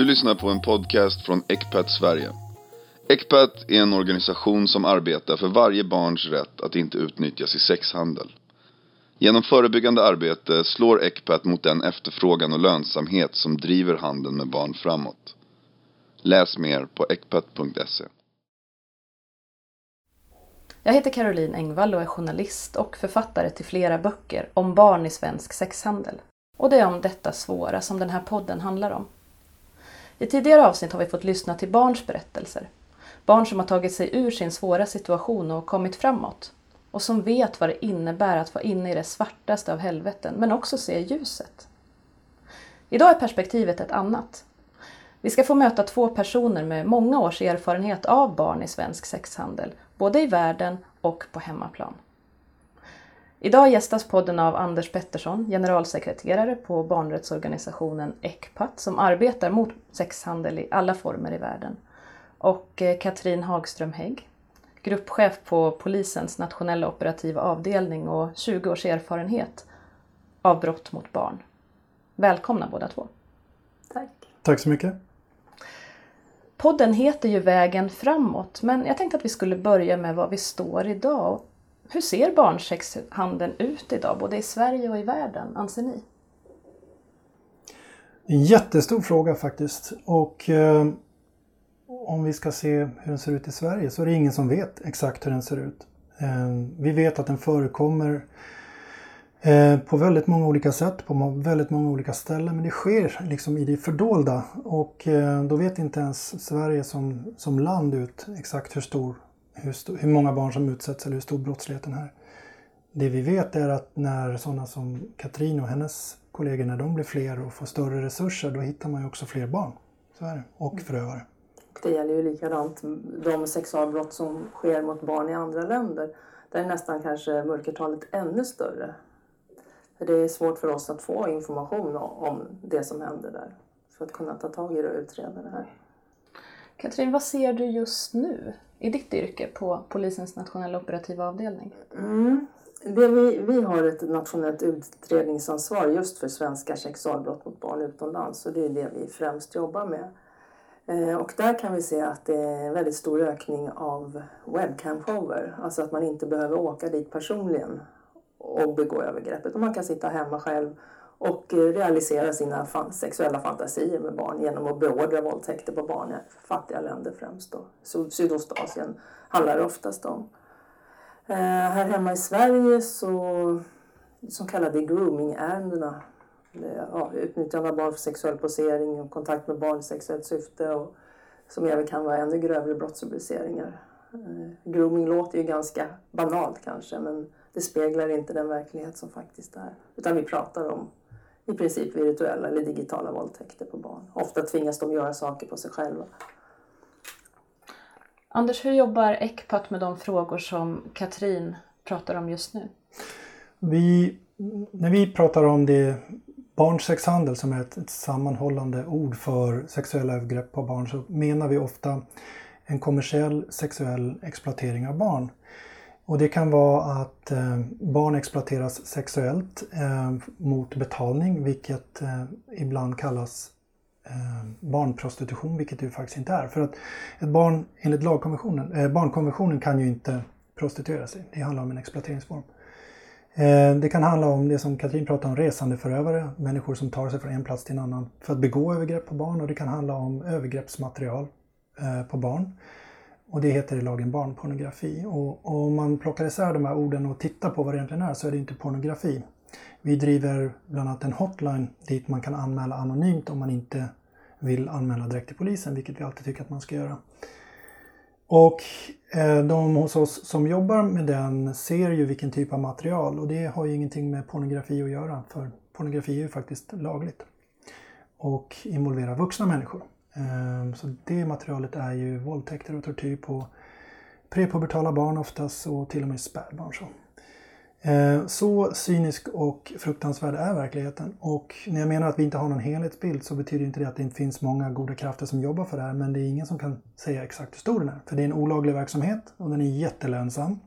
Du lyssnar på en podcast från Ecpat Sverige. Ecpat är en organisation som arbetar för varje barns rätt att inte utnyttjas i sexhandel. Genom förebyggande arbete slår Ecpat mot den efterfrågan och lönsamhet som driver handeln med barn framåt. Läs mer på ecpat.se. Jag heter Caroline Engvall och är journalist och författare till flera böcker om barn i svensk sexhandel. Och det är om detta svåra som den här podden handlar om. I tidigare avsnitt har vi fått lyssna till barns berättelser. Barn som har tagit sig ur sin svåra situation och kommit framåt. Och som vet vad det innebär att vara inne i det svartaste av helveten, men också se ljuset. Idag är perspektivet ett annat. Vi ska få möta två personer med många års erfarenhet av barn i svensk sexhandel, både i världen och på hemmaplan. Idag gästas podden av Anders Pettersson, generalsekreterare på barnrättsorganisationen ECPAT som arbetar mot sexhandel i alla former i världen. Och eh, Katrin Hagström Hägg, gruppchef på polisens nationella operativa avdelning och 20 års erfarenhet av brott mot barn. Välkomna båda två. Tack. Tack så mycket. Podden heter ju Vägen framåt men jag tänkte att vi skulle börja med var vi står idag. Hur ser barnsexhandeln ut idag, både i Sverige och i världen, anser ni? En jättestor fråga faktiskt. Och eh, om vi ska se hur den ser ut i Sverige så är det ingen som vet exakt hur den ser ut. Eh, vi vet att den förekommer eh, på väldigt många olika sätt, på väldigt många olika ställen. Men det sker liksom i det fördolda. Och eh, då vet inte ens Sverige som, som land ut exakt hur stor hur, hur många barn som utsätts eller hur stor brottsligheten är. Det vi vet är att när sådana som Katrin och hennes kollegor, när de blir fler och får större resurser, då hittar man ju också fler barn. Så är det. Och mm. förövare. Det gäller ju likadant de sexualbrott som sker mot barn i andra länder. Där är nästan kanske mörkertalet ännu större. För det är svårt för oss att få information om det som händer där. För att kunna ta tag i det och utreda det här. Katrin, vad ser du just nu i ditt yrke på polisens nationella operativa avdelning? Mm. Det vi, vi har ett nationellt utredningsansvar just för svenska sexualbrott mot barn utomlands och det är det vi främst jobbar med. Eh, och där kan vi se att det är en väldigt stor ökning av webcam-shower. Alltså att man inte behöver åka dit personligen och begå övergreppet. Och man kan sitta hemma själv och eh, realisera sina sexuella fantasier med barn genom att beordra våldtäkter på barn i fattiga länder främst. Då. Sydostasien handlar det oftast om. Eh, här hemma i Sverige så så kallade grooming-ärendena eh, ja, utnyttjande av barn för sexuell posering och kontakt med barn i sexuellt syfte och som även kan vara ännu grövre brottsrubriceringar. Eh, grooming låter ju ganska banalt kanske men det speglar inte den verklighet som faktiskt är. Utan vi pratar om i princip virtuella eller digitala våldtäkter på barn. Ofta tvingas de göra saker på sig själva. Anders, hur jobbar ECPAT med de frågor som Katrin pratar om just nu? Vi, när vi pratar om det barnsexhandel som är ett, ett sammanhållande ord för sexuella övergrepp på barn så menar vi ofta en kommersiell sexuell exploatering av barn. Och det kan vara att eh, barn exploateras sexuellt eh, mot betalning, vilket eh, ibland kallas eh, barnprostitution, vilket det faktiskt inte är. För att ett barn enligt lagkonventionen, eh, barnkonventionen kan ju inte prostituera sig. Det handlar om en exploateringsform. Eh, det kan handla om det som Katrin pratade om, resande förövare, människor som tar sig från en plats till en annan för att begå övergrepp på barn och det kan handla om övergreppsmaterial eh, på barn. Och det heter i lagen barnpornografi. Och, och om man plockar isär de här orden och tittar på vad det egentligen är så är det inte pornografi. Vi driver bland annat en hotline dit man kan anmäla anonymt om man inte vill anmäla direkt till polisen, vilket vi alltid tycker att man ska göra. Och eh, de hos oss som jobbar med den ser ju vilken typ av material och det har ju ingenting med pornografi att göra för pornografi är ju faktiskt lagligt och involverar vuxna människor. Ehm, så det materialet är ju våldtäkter och tortyr på prepubertala barn oftast och till och med spädbarn. Så. Ehm, så cynisk och fruktansvärd är verkligheten. Och när jag menar att vi inte har någon helhetsbild så betyder inte det att det inte finns många goda krafter som jobbar för det här. Men det är ingen som kan säga exakt hur stor den är. För det är en olaglig verksamhet och den är jättelönsam.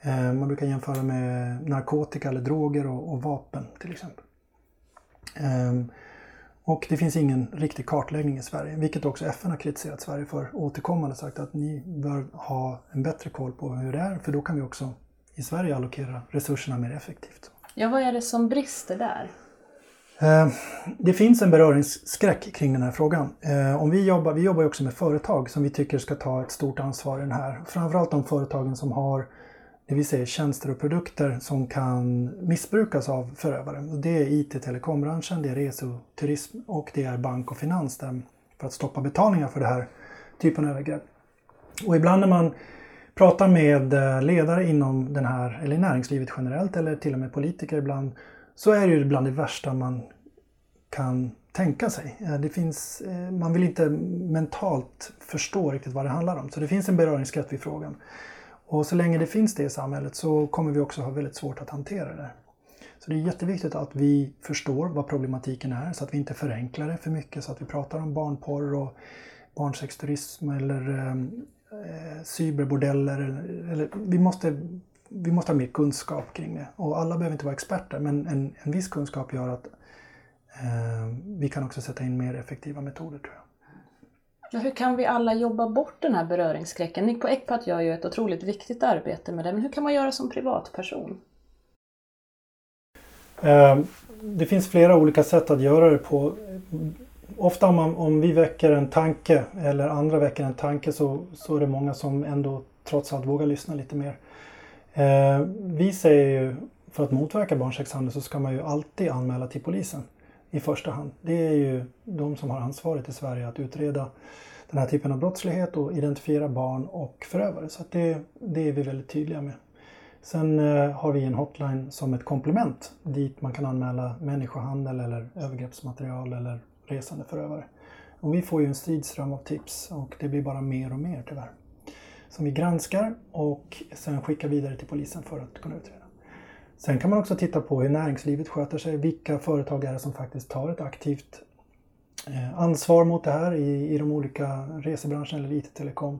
Ehm, man brukar jämföra med narkotika eller droger och, och vapen till exempel. Och det finns ingen riktig kartläggning i Sverige, vilket också FN har kritiserat Sverige för återkommande sagt att ni bör ha en bättre koll på hur det är, för då kan vi också i Sverige allokera resurserna mer effektivt. Ja, vad är det som brister där? Eh, det finns en beröringsskräck kring den här frågan. Eh, om vi, jobbar, vi jobbar också med företag som vi tycker ska ta ett stort ansvar i den här. Framförallt de företagen som har det vill säga tjänster och produkter som kan missbrukas av förövare. Det är IT telekombranschen, det är rese och det är bank och finans där för att stoppa betalningar för den här typen av övergrepp. Och ibland när man pratar med eh, ledare inom den här, eller näringslivet generellt eller till och med politiker ibland, så är det ju bland det värsta man kan tänka sig. Eh, det finns, eh, man vill inte mentalt förstå riktigt vad det handlar om. Så det finns en beröringsskräck vid frågan. Och så länge det finns det i samhället så kommer vi också ha väldigt svårt att hantera det. Så det är jätteviktigt att vi förstår vad problematiken är så att vi inte förenklar det för mycket så att vi pratar om barnporr och barnsexturism eller eh, eh cyberbordeller. Eller, eller, vi, måste, vi måste ha mer kunskap kring det. Och alla behöver inte vara experter men en, en viss kunskap gör att eh, vi kan också sätta in mer effektiva metoder tror jag. Ja, hur kan vi alla jobba bort den här beröringsskräcken? Nick på Ecpat gör ju ett otroligt viktigt arbete med det, men hur kan man göra som privatperson? Eh, det finns flera olika sätt att göra det på. Ofta om, man, om vi väcker en tanke eller andra väcker en tanke så, så är det många som ändå trots allt vågar lyssna lite mer. Eh, vi säger ju för att motverka barnsexhandel så ska man ju alltid anmäla till polisen i första hand. Det är ju de som har ansvaret i Sverige att utreda den här typen av brottslighet och identifiera barn och förövare. Så det, det är vi väldigt tydliga med. Sen eh, har vi en hotline som ett komplement dit man kan anmäla människohandel eller övergreppsmaterial eller resande förövare. Och vi får ju en stridström av tips och det blir bara mer och mer tyvärr. Som vi granskar och sen skickar vidare till polisen för att kunna utreda. Sen kan man också titta på hur näringslivet sköter sig. Vilka företag är det som faktiskt tar ett aktivt eh, ansvar mot det här i, i de olika resebranscherna eller IT-telekom.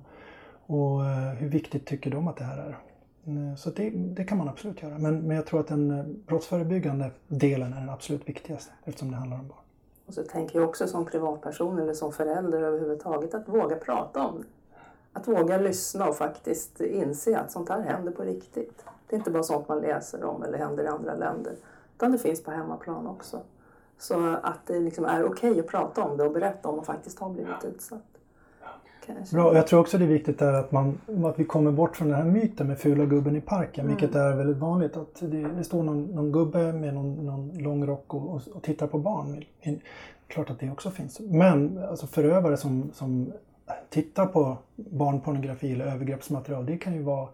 Och eh, hur viktigt tycker de att det här är? Eh, så det, det kan man absolut göra. Men, men jag tror att den brottsförebyggande delen är den absolut viktigaste eftersom det handlar om barn. Och så tänker jag också som privatperson eller som förälder överhuvudtaget att våga prata om det. Att våga lyssna och faktiskt inse att sånt här händer på riktigt. Det är inte bara sånt man läser om eller händer i andra länder. Utan det finns på hemmaplan också. Så att det liksom är okej okay att prata om det och berätta om man faktiskt har blivit utsatt. Bra, jag tror också det är viktigt att, man, att vi kommer bort från den här myten med fula gubben i parken, mm. vilket är väldigt vanligt. Att det, det står någon, någon, gubbe med någon, någon lång rock och, och, och, tittar på barn. Klart att det också finns. Men alltså förövare som, som tittar på barnpornografi eller övergreppsmaterial, det kan ju vara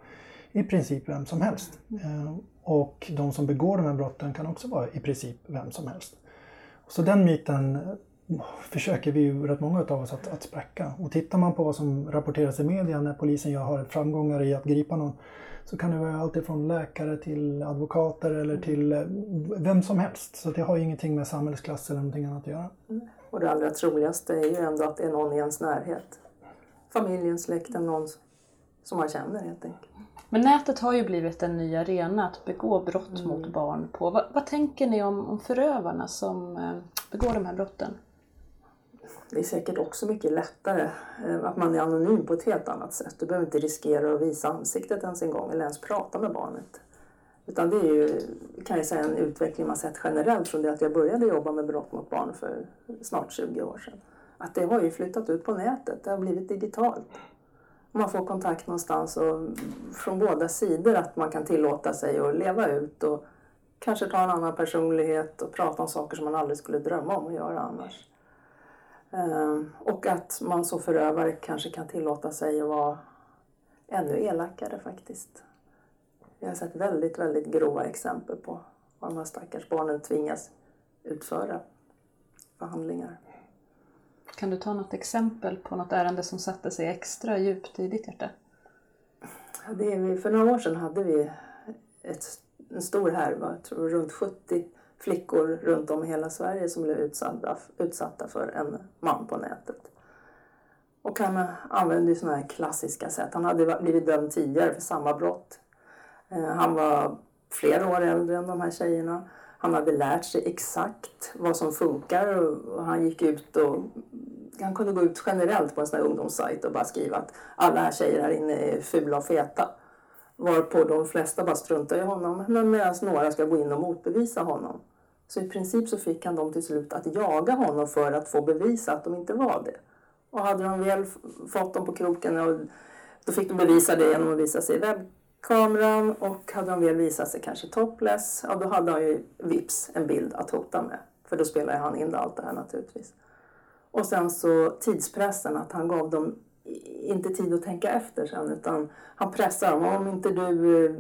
i princip vem som helst. Eh, och de som begår de här brotten kan också vara i princip vem som helst. Så den myten eh, försöker vi ju rätt många av oss att, att spräcka. Och tittar man på vad som rapporteras i media när polisen har framgångar i att gripa någon så kan det vara alltifrån läkare till advokater eller till eh, vem som helst. Så det har ju ingenting med samhällsklass eller någonting annat att göra. Mm. Och det allra troligaste är ju ändå att det är någon i ens närhet. Familjen, släkten, någon som man känner helt enkelt. Men nätet har ju blivit en ny arena att begå brott mm. mot barn på. Vad, vad, tänker ni om, om förövarna som eh, begår de här brotten? Det är säkert också mycket lättare eh, att man är anonym på ett helt annat sätt. Du behöver inte riskera att visa ansiktet ens en gång eller ens prata med barnet. Utan det är ju, kan jag säga, en utveckling man sett generellt från det att jag började jobba med brott mot barn för snart 20 år sedan. Att det har ju flyttat ut på nätet, det har blivit digitalt man får kontakt någonstans och från båda sidor att man kan tillåta sig att leva ut och kanske ta en annan personlighet och prata om saker som man aldrig skulle drömma om att göra annars. Ehm, och att man som förövare kanske kan tillåta sig att vara ännu elakare faktiskt. Jag har sett väldigt, väldigt grova exempel på vad de här stackars barnen tvingas utföra för handlingar. Kan du ta något exempel på något ärende som satte sig extra djupt i ditt hjärta? Det är för några år sedan hade vi ett, en stor härva, tror runt 70 flickor runt om i hela Sverige som blev utsatta, utsatta för en man på nätet. Och han använde sådana här klassiska sätt. Han hade blivit dömd tidigare för samma brott. Eh, han var flera år äldre än de här tjejerna. Han hade lärt sig exakt vad som funkar och han gick ut och han kunde gå ut generellt på en sån här ungdomssajt och bara skriva att alla här tjejer här inne är fula och feta. Varpå de flesta bara struntar i honom men medan några ska gå in och motbevisa honom. Så i princip så fick han dem till slut att jaga honom för att få bevisa att de inte var det. Och hade de väl fått dem på kroken, och då fick de bevisa det genom att visa sig i Kameran och hade han väl visat sig kanske topless, ja då hade han ju vips en bild att hota med. För då spelade han in allt det här naturligtvis. Och sen så tidspressen, att han gav dem inte tid att tänka efter sen utan han pressar dem. Om inte du eh,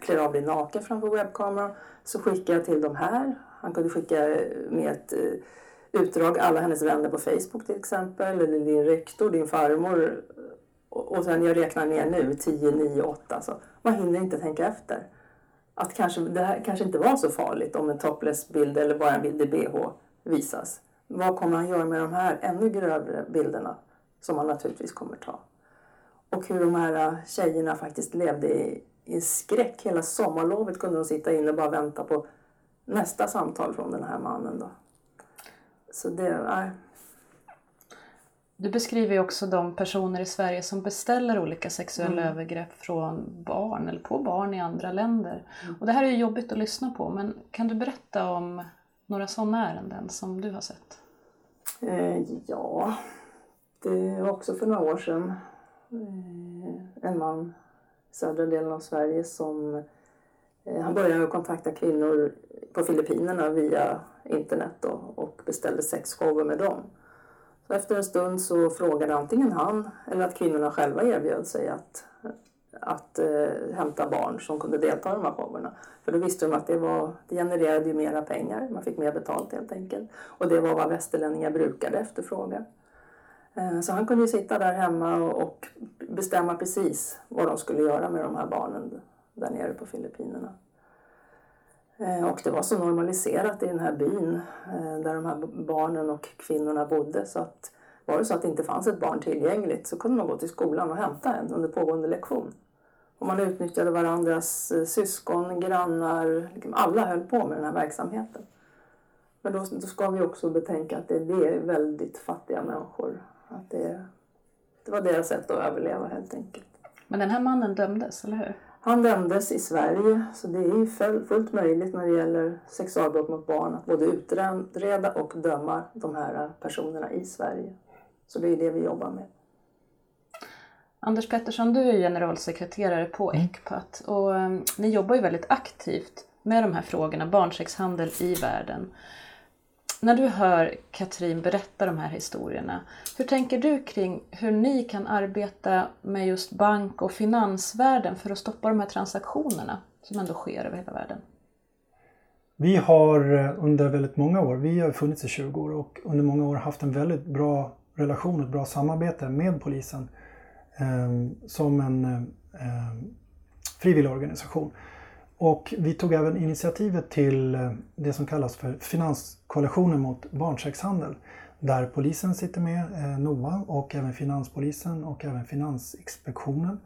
klär av dig naken framför webbkameran så skickar jag till de här. Han kunde skicka med ett eh, utdrag, alla hennes vänner på Facebook till exempel, eller din rektor, din farmor. Och sen jag räknar ner nu, 10, 9, 8. Så man hinner inte tänka efter. Att kanske, det här kanske inte var så farligt om en topless-bild eller bara en bild i bh visas. Vad kommer han göra med de här ännu grövre bilderna som han naturligtvis kommer ta? Och hur de här äh, tjejerna faktiskt levde i, i skräck. Hela sommarlovet kunde de sitta inne och bara vänta på nästa samtal från den här mannen. Då. Så det är... Du beskriver ju också de personer i Sverige som beställer olika sexuella Mm. övergrepp från barn eller på barn i andra länder. Mm. Och det här är ju jobbigt att lyssna på men kan du berätta om några sådana ärenden som du har sett? Eh, ja, det var också för några år sedan eh, en man i södra delen av Sverige som eh, han började kontakta kvinnor på Filippinerna via internet då, och beställde sexshower med dem. Så efter en stund så frågade antingen han eller att kvinnorna själva erbjöd sig att, att eh, hämta barn som kunde delta i de här showerna. För då visste de att det, var, det genererade ju mera pengar, man fick mer betalt helt enkelt. Och det var vad västerlänningar brukade efterfråga. Eh, Så han kunde ju sitta där hemma och och bestämma precis vad de skulle göra med de här barnen där nere på Filippinerna. Eh, och det var så normaliserat i den här byn eh, där de här barnen och kvinnorna bodde så att var det så att det inte fanns ett barn tillgängligt så kunde man gå till skolan och hämta en under pågående lektion. Och man utnyttjade varandras eh, syskon, grannar, liksom alla höll på med den här verksamheten. Men då, då ska vi också betänka att det, det är väldigt fattiga människor. Att det, det var deras sätt att överleva helt enkelt. Men den här mannen dömdes, eller hur? Han dömdes i Sverige, så det är fullt möjligt när det gäller sexualbrott mot barn att både utreda och döma de här personerna i Sverige. Så det är det vi jobbar med. Anders Pettersson, du är generalsekreterare på ECPAT och eh, ni jobbar ju väldigt aktivt med de här frågorna, barnsexhandel i världen. När du hör Katrin berätta de här historierna, hur tänker du kring hur ni kan arbeta med just bank och finansvärlden för att stoppa de här transaktionerna som ändå sker över hela världen? Vi har eh, under väldigt många år, vi har funnits i 20 år och under många år haft en väldigt bra relation, ett bra samarbete med polisen eh, som en eh, ehm, frivillig organisation. Och vi tog även initiativet till eh, det som kallas för Finanskoalitionen mot barnsexhandel. Där polisen sitter med, eh, NOA och även Finanspolisen och även Finansinspektionen.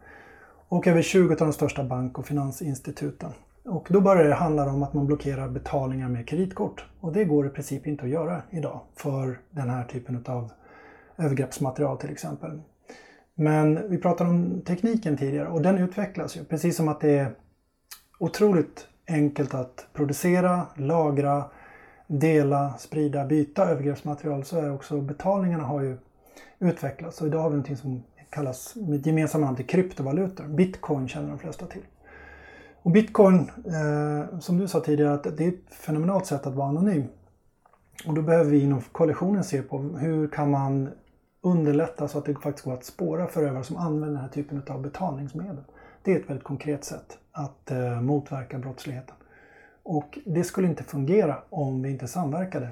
Och över 20 av de största bank och finansinstituten. Och då börjar det handla om att man blockerar betalningar med kreditkort. Och det går i princip inte att göra idag för den här typen av övergreppsmaterial till exempel. Men vi pratade om tekniken tidigare och den utvecklas ju. Precis som att det är otroligt enkelt att producera, lagra, dela, sprida, byta övergreppsmaterial så är också betalningarna har ju utvecklats. Och idag har vi någonting som kallas med gemensamma namn till kryptovalutor. Bitcoin känner de flesta till. Och Bitcoin, eh, som du sa tidigare, att det är ett fenomenalt sätt att vara anonym. Och då behöver vi inom koalitionen se på hur kan man underlätta så att det faktiskt går att spåra förövare som använder den här typen av betalningsmedel. Det är ett väldigt konkret sätt att eh, motverka brottsligheten. Och det skulle inte fungera om vi inte samverkade.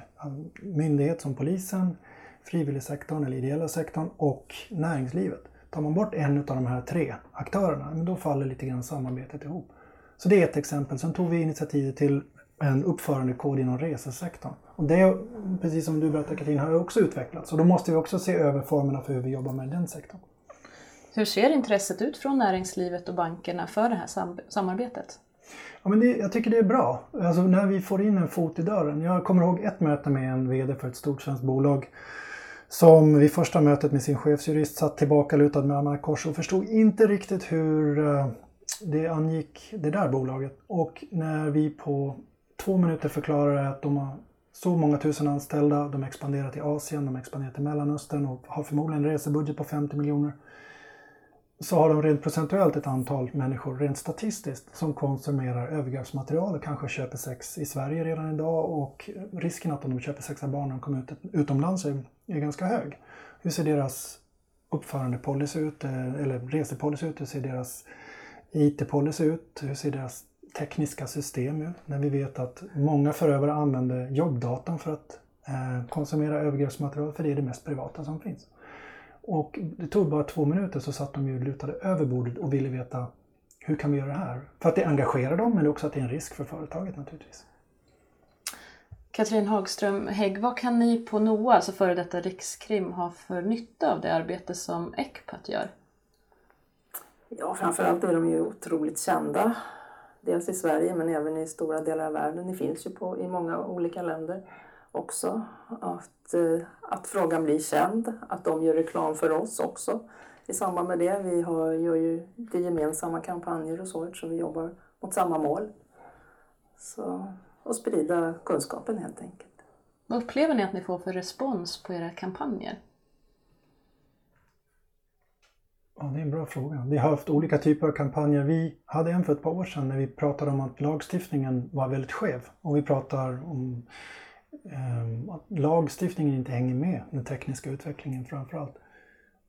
Myndighet som polisen, frivilligsektorn eller ideella sektorn och näringslivet. Tar man bort en av de här tre aktörerna, då faller lite grann samarbetet ihop. Så det är ett exempel. Sen tog vi initiativet till en uppförandekod inom resesektorn. Och det, precis som du berättade Katrin, har också utvecklats. Och då måste vi också se över formerna för hur vi jobbar med den sektorn. Hur ser intresset ut från näringslivet och bankerna för det här sam- samarbetet? Ja, men det, jag tycker det är bra. Alltså när vi får in en fot i dörren. Jag kommer ihåg ett möte med en VD för ett stort svenskt bolag som vid första mötet med sin chefsjurist satt tillbaka lutad med armarna i kors och förstod inte riktigt hur eh, det angick det där bolaget. Och när vi på två minuter förklarade att de har så många tusen anställda, de expanderar till Asien, de expanderar till Mellanöstern och har förmodligen en resebudget på 50 miljoner så har de rent procentuellt ett antal människor, rent statistiskt, som konsumerar övergreppsmaterial och kanske köper sex i Sverige redan idag och risken att de köper sex av barn när de kommer ut utomlands är, är ganska hög. Hur ser deras uppförandepolicy ut, eh, eller resepolicy ut? Hur ser deras IT-policy ut? Hur ser deras tekniska system ut? När vi vet att många förövare använder jobbdatan för att eh, konsumera övergreppsmaterial, för det är det mest privata som finns. Och det tog bara två minuter så satt de ju lutade över bordet och ville veta hur kan vi göra det här? För att det engagerar dem men också att det är en risk för företaget naturligtvis. Katrin Hagström Hägg, vad kan ni på NOA, alltså före detta Rikskrim, ha för nytta av det arbete som Ecpat gör? Ja, framförallt är de ju otroligt kända. Dels i Sverige men även i stora delar av världen. Det finns ju på, i många olika länder också. Att, eh, att frågan blir känd, att de gör reklam för oss också i samband med det. Vi har, gör ju det gemensamma kampanjer och så eftersom vi jobbar mot samma mål. Så, och sprida kunskapen helt enkelt. Vad upplever ni att ni får för respons på era kampanjer? Ja, det är en bra fråga. Vi har haft olika typer av kampanjer. Vi hade en för ett par år sedan när vi pratade om att lagstiftningen var väldigt skev. Och vi pratar om Ehm, att lagstiftningen inte hänger med den tekniska utvecklingen framförallt.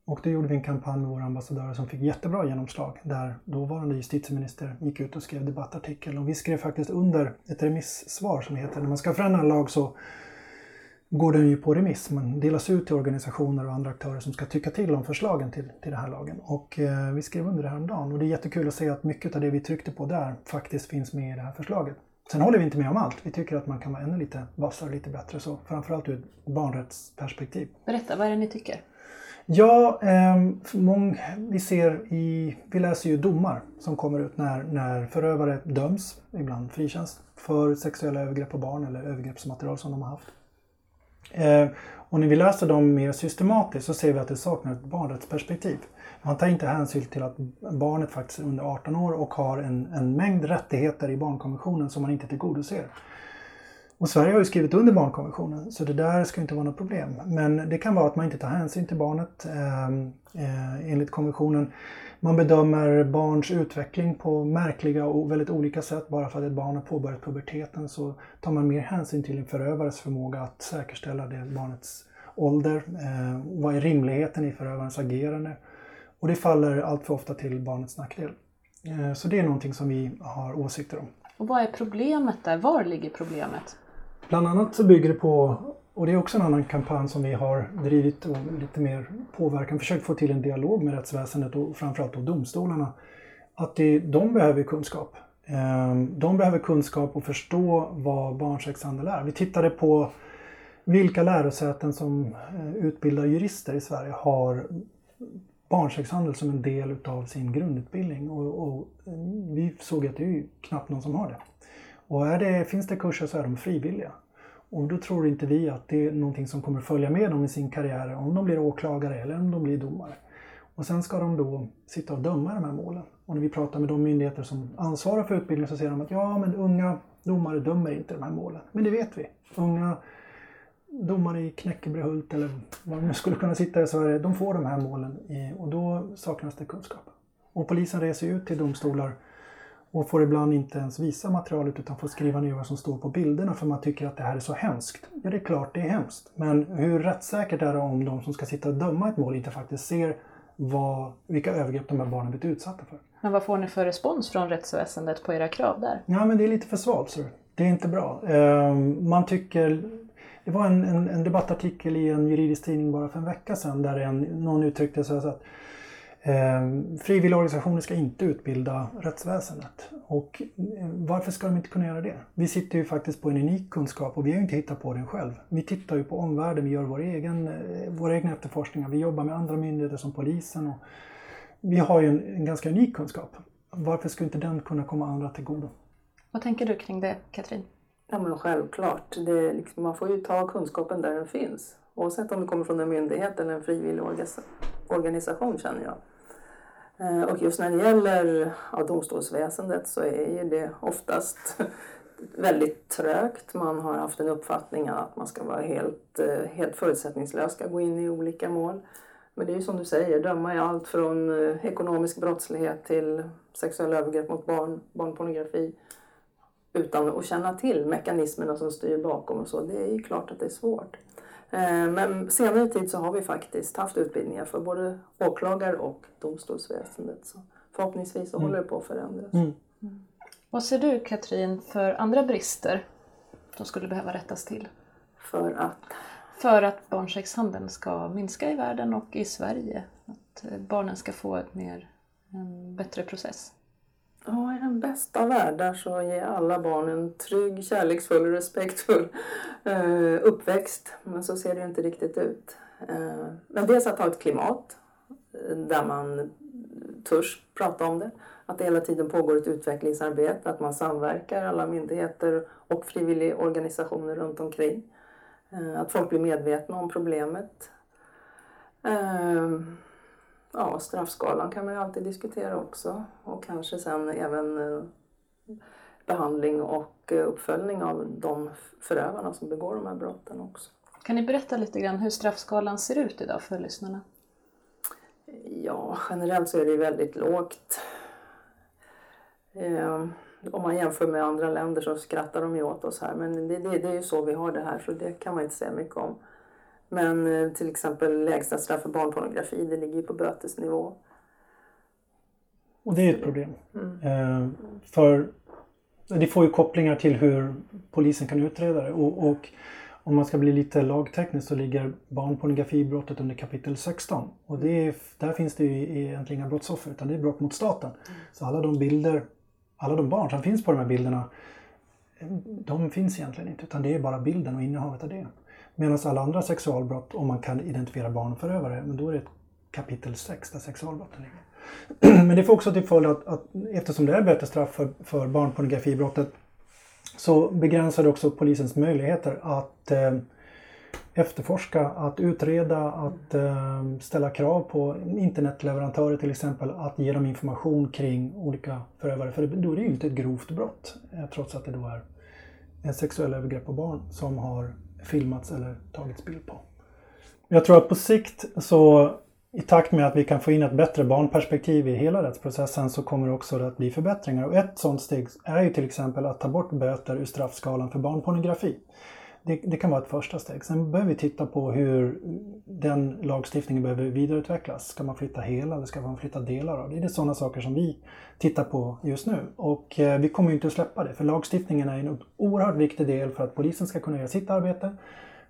Och då gjorde vi en kampanj med våra ambassadörer som fick jättebra genomslag där dåvarande justitieminister gick ut och skrev debattartikel och vi skrev faktiskt under ett remissvar som heter när man ska förändra en lag så går den ju på remiss. Man delas ut till organisationer och andra aktörer som ska tycka till om förslagen till, till den här lagen. Och eh, vi skrev under det häromdagen och det är jättekul att se att mycket av det vi tryckte på där faktiskt finns med i det här förslaget. Sen håller vi inte med om allt. Vi tycker att man kan vara ännu lite vassare och lite bättre. Så framförallt ur ett barnrättsperspektiv. Berätta, vad är det ni tycker? Ja, eh, mång, vi ser i, vi läser ju domar som kommer ut när, när förövare döms, ibland frikänns, för sexuella övergrepp på barn eller övergreppsmaterial som de har haft. Eh, och när vi läser dem mer systematiskt så ser vi att det saknar ett barnrättsperspektiv. Man tar inte hänsyn till att barnet faktiskt är under 18 år och har en, en mängd rättigheter i barnkonventionen som man inte tillgodoser. Och Sverige har ju skrivit under barnkonventionen så det där ska inte vara något problem. Men det kan vara att man inte tar hänsyn till barnet eh, eh, enligt konventionen. Man bedömer barns utveckling på märkliga och väldigt olika sätt. Bara för att ett barn har påbörjat puberteten så tar man mer hänsyn till en förövares förmåga att säkerställa det barnets ålder. Eh, vad är rimligheten i förövarens agerande? Och det faller allt för ofta till barnets nackdel. Eh, så det är någonting som vi har åsikter om. Och vad är problemet där? Var ligger problemet? Bland annat så bygger det på, och det är också en annan kampanj som vi har drivit och lite mer påverkan, försökt få till en dialog med rättsväsendet och framförallt då domstolarna. Att det, de behöver kunskap. Eh, de behöver kunskap och förstå vad barnsexhandel är. Vi tittade på vilka lärosäten som eh, utbildar jurister i Sverige har barnsexhandel som en del utav sin grundutbildning. Och, och, eh, vi såg att det är knappt någon som har det. Och är det, finns det kurser så är de frivilliga. Och då tror inte vi att det är någonting som kommer följa med dem i sin karriär om de blir åklagare eller om de blir domare. Och sen ska de då sitta och döma de här målen. Och när vi pratar med de myndigheter som ansvarar för utbildningen så säger de att ja, men unga domare dömer inte de här målen. Men det vet vi. Unga domare i Knäckebrehult eller var de skulle kunna sitta i Sverige, de får de här målen och då saknas det kunskap. Och polisen reser ut till domstolar och får ibland inte ens visa materialet utan får skriva ner vad som står på bilderna för man tycker att det här är så hemskt. Ja, det är klart det är hemskt. Men hur rättssäkert är det om de som ska sitta och döma ett mål inte faktiskt ser vad, vilka övergrepp de här barnen blivit utsatta för? Men vad får ni för respons från rättsväsendet på era krav där? Ja, men det är lite för svalt. Det är inte bra. Ehm, man tycker det var en, en, en, debattartikel i en juridisk tidning bara för en vecka sedan där en, någon uttryckte sig så att eh, frivilligorganisationer ska inte utbilda rättsväsendet. Och eh, varför ska de inte kunna göra det? Vi sitter ju faktiskt på en unik kunskap och vi har ju inte hittat på den själv. Vi tittar ju på omvärlden, vi gör vår egen, eh, våra egna efterforskningar, vi jobbar med andra myndigheter som polisen. Och vi har ju en, en ganska unik kunskap. Varför skulle inte den kunna komma andra till godo? Vad tänker du kring det, Katrin? Ja, men självklart. Det liksom, man får ju ta kunskapen där den finns. Oavsett om det kommer från en myndighet eller en frivillig organisation känner jag. Eh, och just när det gäller ja, domstolsväsendet så är ju det oftast väldigt trögt. Man har haft en uppfattning att man ska vara helt, eh, helt förutsättningslös, ska gå in i olika mål. Men det är ju som du säger, döma i allt från eh, ekonomisk brottslighet till sexuella övergrepp mot barn, barnpornografi utan att känna till mekanismerna som styr bakom och så. Det är ju klart att det är svårt. Eh, men senare tid så har vi faktiskt haft utbildningar för både åklagare och domstolsväsendet. Så förhoppningsvis så mm. håller det på att förändras. Mm. Mm. Vad ser du Katrin för andra brister som skulle behöva rättas till? För att? För att barnsexhandeln ska minska i världen och i Sverige. Att barnen ska få ett mer, en bättre process. Ja, i den bästa av världar så ger alla barn en trygg, kärleksfull och respektfull eh, uppväxt. Men så ser det inte riktigt ut. Eh, men dels att ha ett klimat eh, där man törs prata om det. Att det hela tiden pågår ett utvecklingsarbete, att man samverkar alla myndigheter och frivilligorganisationer runt omkring. Att folk blir medvetna om problemet. Eh, ja, straffskalan kan man ju alltid diskutera också och kanske sen även eh, behandling och uppföljning av de förövarna som begår de här brotten också. Kan ni berätta lite grann hur straffskalan ser ut idag för lyssnarna? Ja, generellt så är det väldigt lågt. Eh, om man jämför med andra länder så skrattar de ju åt oss här men det, det, det är ju så vi har det här så det kan man inte säga mycket om. Men eh, till exempel lägsta straff för barnpornografi det ligger ju på bötesnivå. Och det är ett problem. Mm. Eh, för det får ju kopplingar till hur polisen kan utreda det och, och om man ska bli lite lagteknisk så ligger barnpornografibrottet under kapitel 16. Och är, där finns det ju egentligen inga brottsoffer utan det är brott mot staten. Mm. Så alla de bilder, alla de barn som finns på de här bilderna de finns egentligen inte utan det är bara bilden och innehavet av det. Medan alla andra sexualbrott, om man kan identifiera barnförövare, men då är det kapitel 6 där sexualbrotten ligger. Men det får också till följd att, att eftersom det är bötesstraff för, för barnpornografibrottet så begränsar det också polisens möjligheter att eh, efterforska, att utreda, att eh, ställa krav på internetleverantörer till exempel att ge dem information kring olika förövare. För då är det ju inte ett grovt brott eh, trots att det då är en sexuell övergrepp på barn som har filmats eller tagits bild på. Jag tror att på sikt så i takt med att vi kan få in ett bättre barnperspektiv i hela rättsprocessen så kommer det också att bli förbättringar. Och ett sådant steg är ju till exempel att ta bort böter ur straffskalan för barnpornografi. Det, det, kan vara ett första steg. Sen behöver vi titta på hur den lagstiftningen behöver vidareutvecklas. Ska man flytta hela eller ska man flytta delar av det? Det är sådana saker som vi tittar på just nu. Och eh, vi kommer inte att släppa det för lagstiftningen är en oerhört viktig del för att polisen ska kunna göra sitt arbete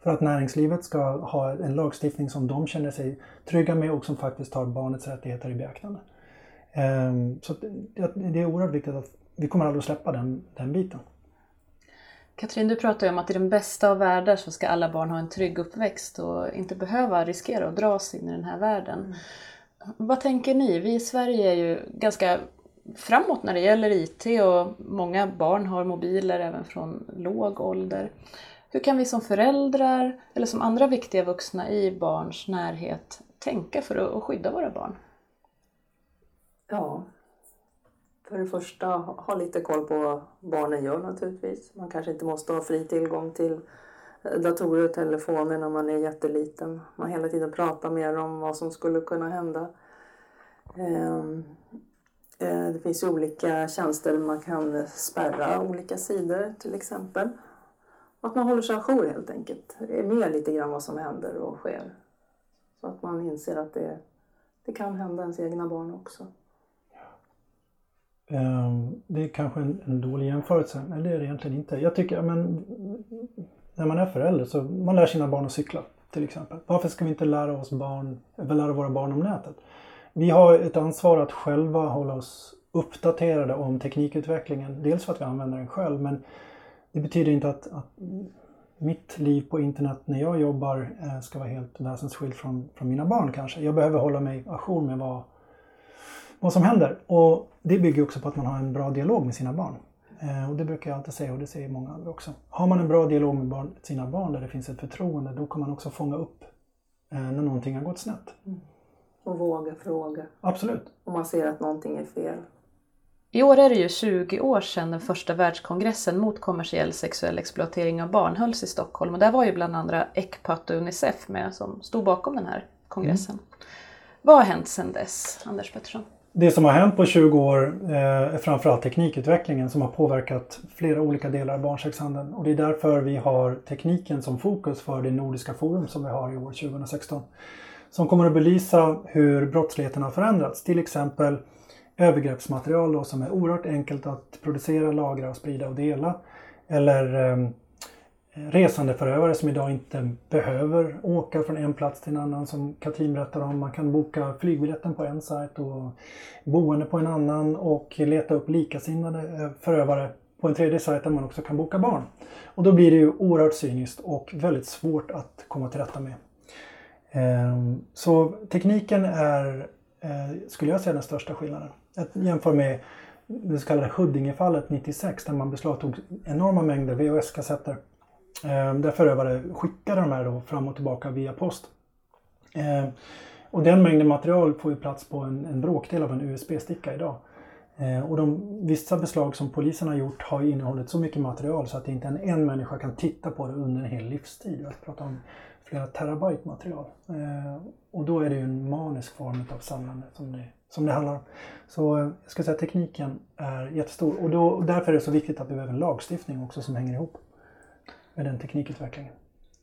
för att näringslivet ska ha en lagstiftning som de känner sig trygga med och som faktiskt tar barnets rättigheter i beaktande. Eh, så det är oerhört viktigt att vi kommer aldrig att släppa den, den biten. Katrin, du pratar ju om att i den bästa av världar så ska alla barn ha en trygg uppväxt och inte behöva riskera att dras in i den här världen. Mm. Vad tänker ni? Vi i Sverige är ju ganska framåt när det gäller IT och många barn har mobiler även från låg ålder. Hur kan vi som föräldrar eller som andra viktiga vuxna i barns närhet tänka för att skydda våra barn? Ja, för det första ha lite koll på vad barnen gör naturligtvis. Man kanske inte måste ha fri tillgång till eh, datorer och telefoner när man är jätteliten. Man hela tiden pratar mer om vad som skulle kunna hända. Ehm, eh, det finns ju olika tjänster där man kan spärra olika sidor till exempel. Att man håller sig ajour helt enkelt. Är med lite grann vad som händer och sker. Så att man inser att det, det kan hända ens egna barn också. Ehm, det är kanske en, en dålig jämförelse, men det är det egentligen inte. Jag tycker, men när man är förälder så man lär sina barn att cykla till exempel. Varför ska vi inte lära, oss barn, lära våra barn om nätet? Vi har ett ansvar att själva hålla oss uppdaterade om teknikutvecklingen. Dels för att vi använder den själv men det betyder inte att, att mitt liv på internet när jag jobbar eh, ska vara helt väsensskilt från, från mina barn kanske. Jag behöver hålla mig ajour med vad, vad som händer. Och det bygger också på att man har en bra dialog med sina barn. Eh, och det brukar jag alltid säga och det säger många andra också. Har man en bra dialog med barn, sina barn där det finns ett förtroende, då kan man också fånga upp eh, när någonting har gått snett. Mm. Och våga fråga. Absolut. Om man ser att någonting är fel. I år är det ju 20 år sedan den första världskongressen mot kommersiell sexuell exploatering av barn hölls i Stockholm och där var ju bland andra Ecpat och Unicef med som stod bakom den här kongressen. Mm. Vad har hänt sedan dess, Anders Pettersson? Det som har hänt på 20 år eh, är framförallt teknikutvecklingen som har påverkat flera olika delar av barnsexhandeln. Och det är därför vi har tekniken som fokus för det Nordiska forum som vi har i år 2016. Som kommer att belysa hur brottsligheten har förändrats. Till exempel övergreppsmaterial då, som är oerhört enkelt att producera, lagra, och sprida och dela. Eller eh, resandeförövare som idag inte behöver åka från en plats till en annan som Katrin berättade om. Man kan boka flygbiljetten på en sajt och boende på en annan och leta upp likasinnade eh, förövare på en tredje sajt där man också kan boka barn. Och då blir det ju oerhört cyniskt och väldigt svårt att komma till rätta med. Ehm, så tekniken är, eh, skulle jag säga, den största skillnaden. Jämför med det så kallade Huddingefallet 96 där man beslagtog enorma mängder VHS-kassetter Ehm, där förövare skickade de här då fram och tillbaka via post. Ehm, och den mängden material får ju plats på en, en bråkdel av en USB-sticka idag. Ehm, och de, vissa beslag som polisen har gjort har innehållit så mycket material så att inte en, en människa kan titta på det under en hel livstid. Jag pratar om flera terabyte material. och då är det ju en manisk form av samlande som det, som det handlar om. Så eh, jag ska säga att tekniken är jättestor och då, därför är det så viktigt att vi behöver en lagstiftning också som hänger ihop med den teknikutvecklingen.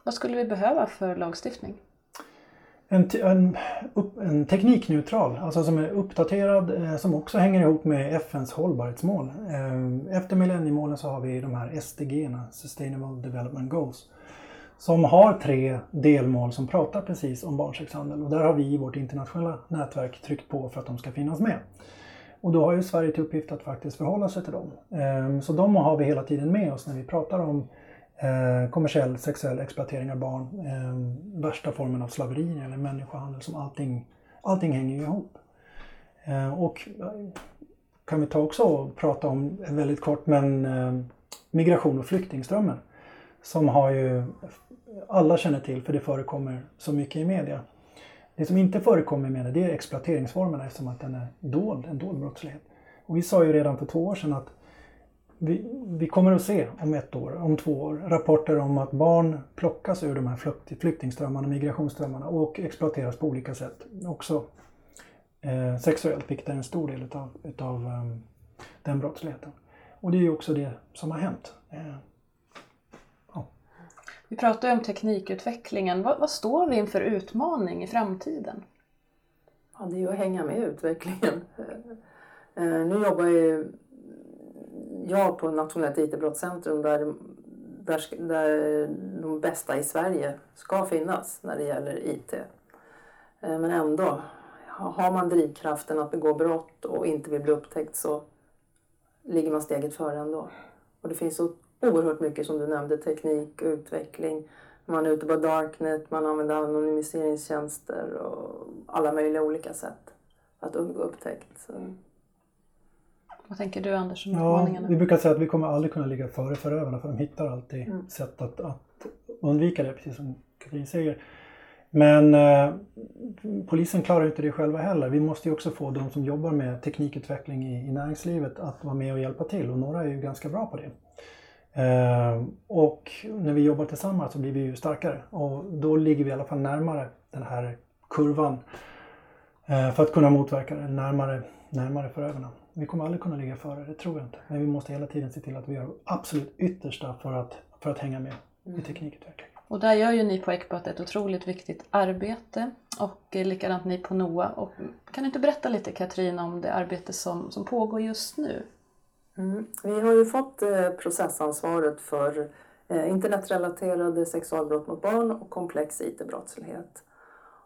Vad skulle vi behöva för lagstiftning? En, en, en teknikneutral, alltså som är uppdaterad, eh, som också hänger ihop med FNs hållbarhetsmål. Eh, efter millenniemålen så har vi de här SDG, Sustainable Development Goals, som har tre delmål som pratar precis om barnsexhandel och där har vi i vårt internationella nätverk tryckt på för att de ska finnas med. Och då har ju Sverige till uppgift att faktiskt förhålla sig till dem. Eh, så de har vi hela tiden med oss när vi pratar om Eh, kommersiell sexuell exploatering av barn, eh, värsta formen av slaveri eller människohandel som allting, allting hänger ihop. Eh, och eh, kan vi ta också och prata om eh, väldigt kort men eh, migration och flyktingströmmen som har ju alla känner till för det förekommer så mycket i media. Det som inte förekommer i media det är exploateringsformerna eftersom att den är dold, en dold brottslighet. Och vi sa ju redan för två år sedan att vi, vi, kommer att se om ett år, om två år, rapporter om att barn plockas ur de här flyktingströmmarna, migrationsströmmarna och exploateras på olika sätt. Också eh, sexuellt, vilket är en stor del utav, utav um, den brottsligheten. Och det är ju också det som har hänt. Eh, ja. Vi pratar ju om teknikutvecklingen. Vad, vad, står vi inför utmaning i framtiden? Ja, det är ju att hänga med utvecklingen. Eh, nu jobbar ju jag på Nationellt IT-brottscentrum där, där, där de bästa i Sverige ska finnas när det gäller IT. Eh, men ändå, har man drivkraften att begå brott och inte vill bli upptäckt så ligger man steget före ändå. Och det finns så oerhört mycket som du nämnde, teknik och utveckling. Man är ute på Darknet, man använder anonymiseringstjänster och alla möjliga olika sätt att undgå upptäckt. Så vad tänker du Anders om ja, Vi brukar säga att vi kommer aldrig kunna ligga före förövarna för de hittar alltid mm. sätt att, att undvika det, precis som Katrin säger. Men eh, polisen klarar inte det själva heller. Vi måste ju också få de som jobbar med teknikutveckling i, i näringslivet att vara med och hjälpa till och några är ju ganska bra på det. Eh, och när vi jobbar tillsammans så blir vi ju starkare och då ligger vi i alla fall närmare den här kurvan eh, för att kunna motverka det, närmare, närmare förövarna. Vi kommer aldrig kunna ligga före, det tror jag inte. Men vi måste hela tiden se till att vi gör absolut yttersta för att, för att hänga med mm. i teknikutvecklingen. Och där gör ju ni på Ecpat ett otroligt viktigt arbete och likadant ni på NOA. Och kan du inte berätta lite Katrin om det arbete som, som pågår just nu? Mm. Vi har ju fått eh, processansvaret för eh, internetrelaterade sexualbrott mot barn och komplex IT-brottslighet.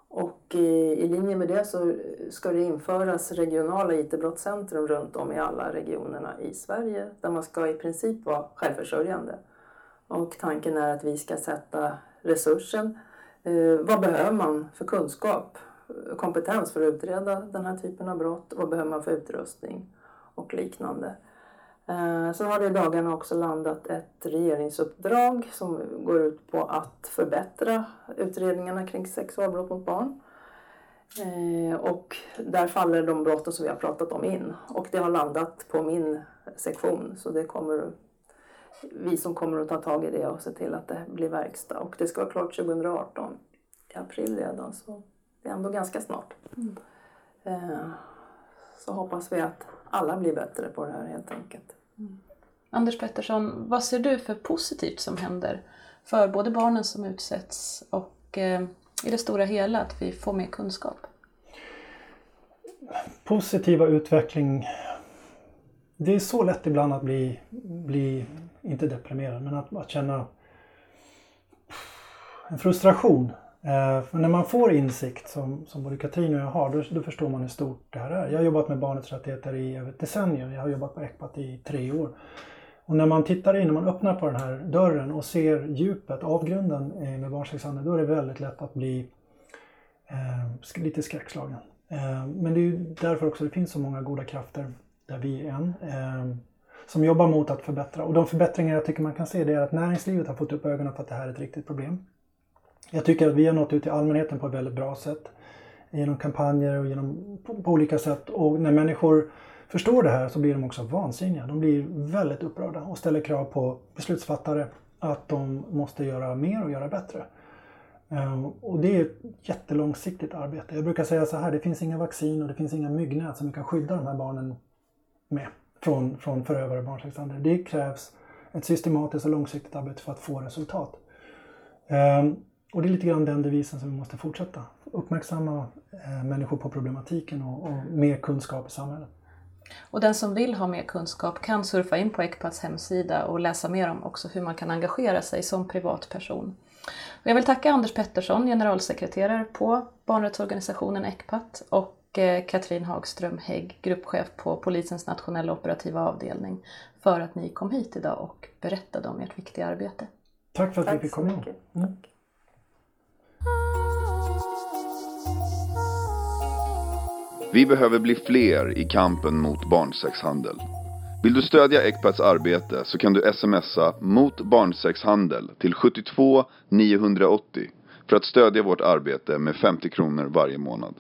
Och i, i linje med det så eh, ska det införas regionala IT-brottscentrum runt om i alla regionerna i Sverige där man ska i princip vara självförsörjande. Och tanken är att vi ska sätta resursen. Eh, vad behöver man för kunskap, eh, kompetens för att utreda den här typen av brott? Vad behöver man för utrustning och liknande? Eh, så har det i dagarna också landat ett regeringsuppdrag som går ut på att förbättra utredningarna kring sexualbrott mot barn. Eh, och där faller de brotten som vi har pratat om in. Och det har landat på min sektion så det kommer vi som kommer att ta tag i det och se till att det blir verkstad. Och det ska vara klart 2018, i april redan, så det är ändå ganska snart. Mm. Eh, så hoppas vi att alla blir bättre på det här helt enkelt. Mm. Anders Pettersson, vad ser du för positivt som händer för både barnen som utsätts och eh, i det stora hela att vi får mer kunskap? Positiva utveckling. Det är så lätt ibland att bli, bli inte deprimerad, men att, att känna en frustration. Eh, för när man får insikt som, som både Katrin och jag har, då, då, förstår man hur stort det här är. Jag har jobbat med barnets rättigheter i över ett decennium. Jag har jobbat på ECPAT i tre år. Och när man tittar in, när man öppnar på den här dörren och ser djupet, avgrunden eh, med barnsexhandel, då är det väldigt lätt att bli eh, lite skräckslagen. Eh, men det är ju därför också det finns så många goda krafter, där vi är en, eh, som jobbar mot att förbättra. Och de förbättringar jag tycker man kan se det är att näringslivet har fått upp ögonen för att det här är ett riktigt problem. Jag tycker att vi har nått ut till allmänheten på ett väldigt bra sätt. Genom kampanjer och genom, på, på olika sätt. Och när människor förstår det här så blir de också vansinniga. De blir väldigt upprörda och ställer krav på beslutsfattare att de måste göra mer och göra bättre. Ehm, och det är ett jättelångsiktigt arbete. Jag brukar säga så här, det finns inga vaccin och det finns inga myggnät som vi kan skydda de här barnen med från, från förövare och barnsexhandlare. Det krävs ett systematiskt och långsiktigt arbete för att få resultat. Ehm, och det är lite grann den devisen som vi måste fortsätta. Uppmärksamma eh, människor på problematiken och, och mer kunskap i samhället. Och den som vill ha mer kunskap kan surfa in på Ecpats hemsida och läsa mer om också hur man kan engagera sig som privatperson. Och jag vill tacka Anders Pettersson, generalsekreterare på barnrättsorganisationen Ecpat och eh, Katrin Hagström Hägg, gruppchef på Polisens nationella operativa avdelning, för att ni kom hit idag och berättade om ert viktiga arbete. Tack för att Tack vi fick komma. Vi behöver bli fler i kampen mot barnsexhandel. Vill du stödja Ecpats arbete så kan du smsa mot barnsexhandel till 72 980 för att stödja vårt arbete med 50 kronor varje månad.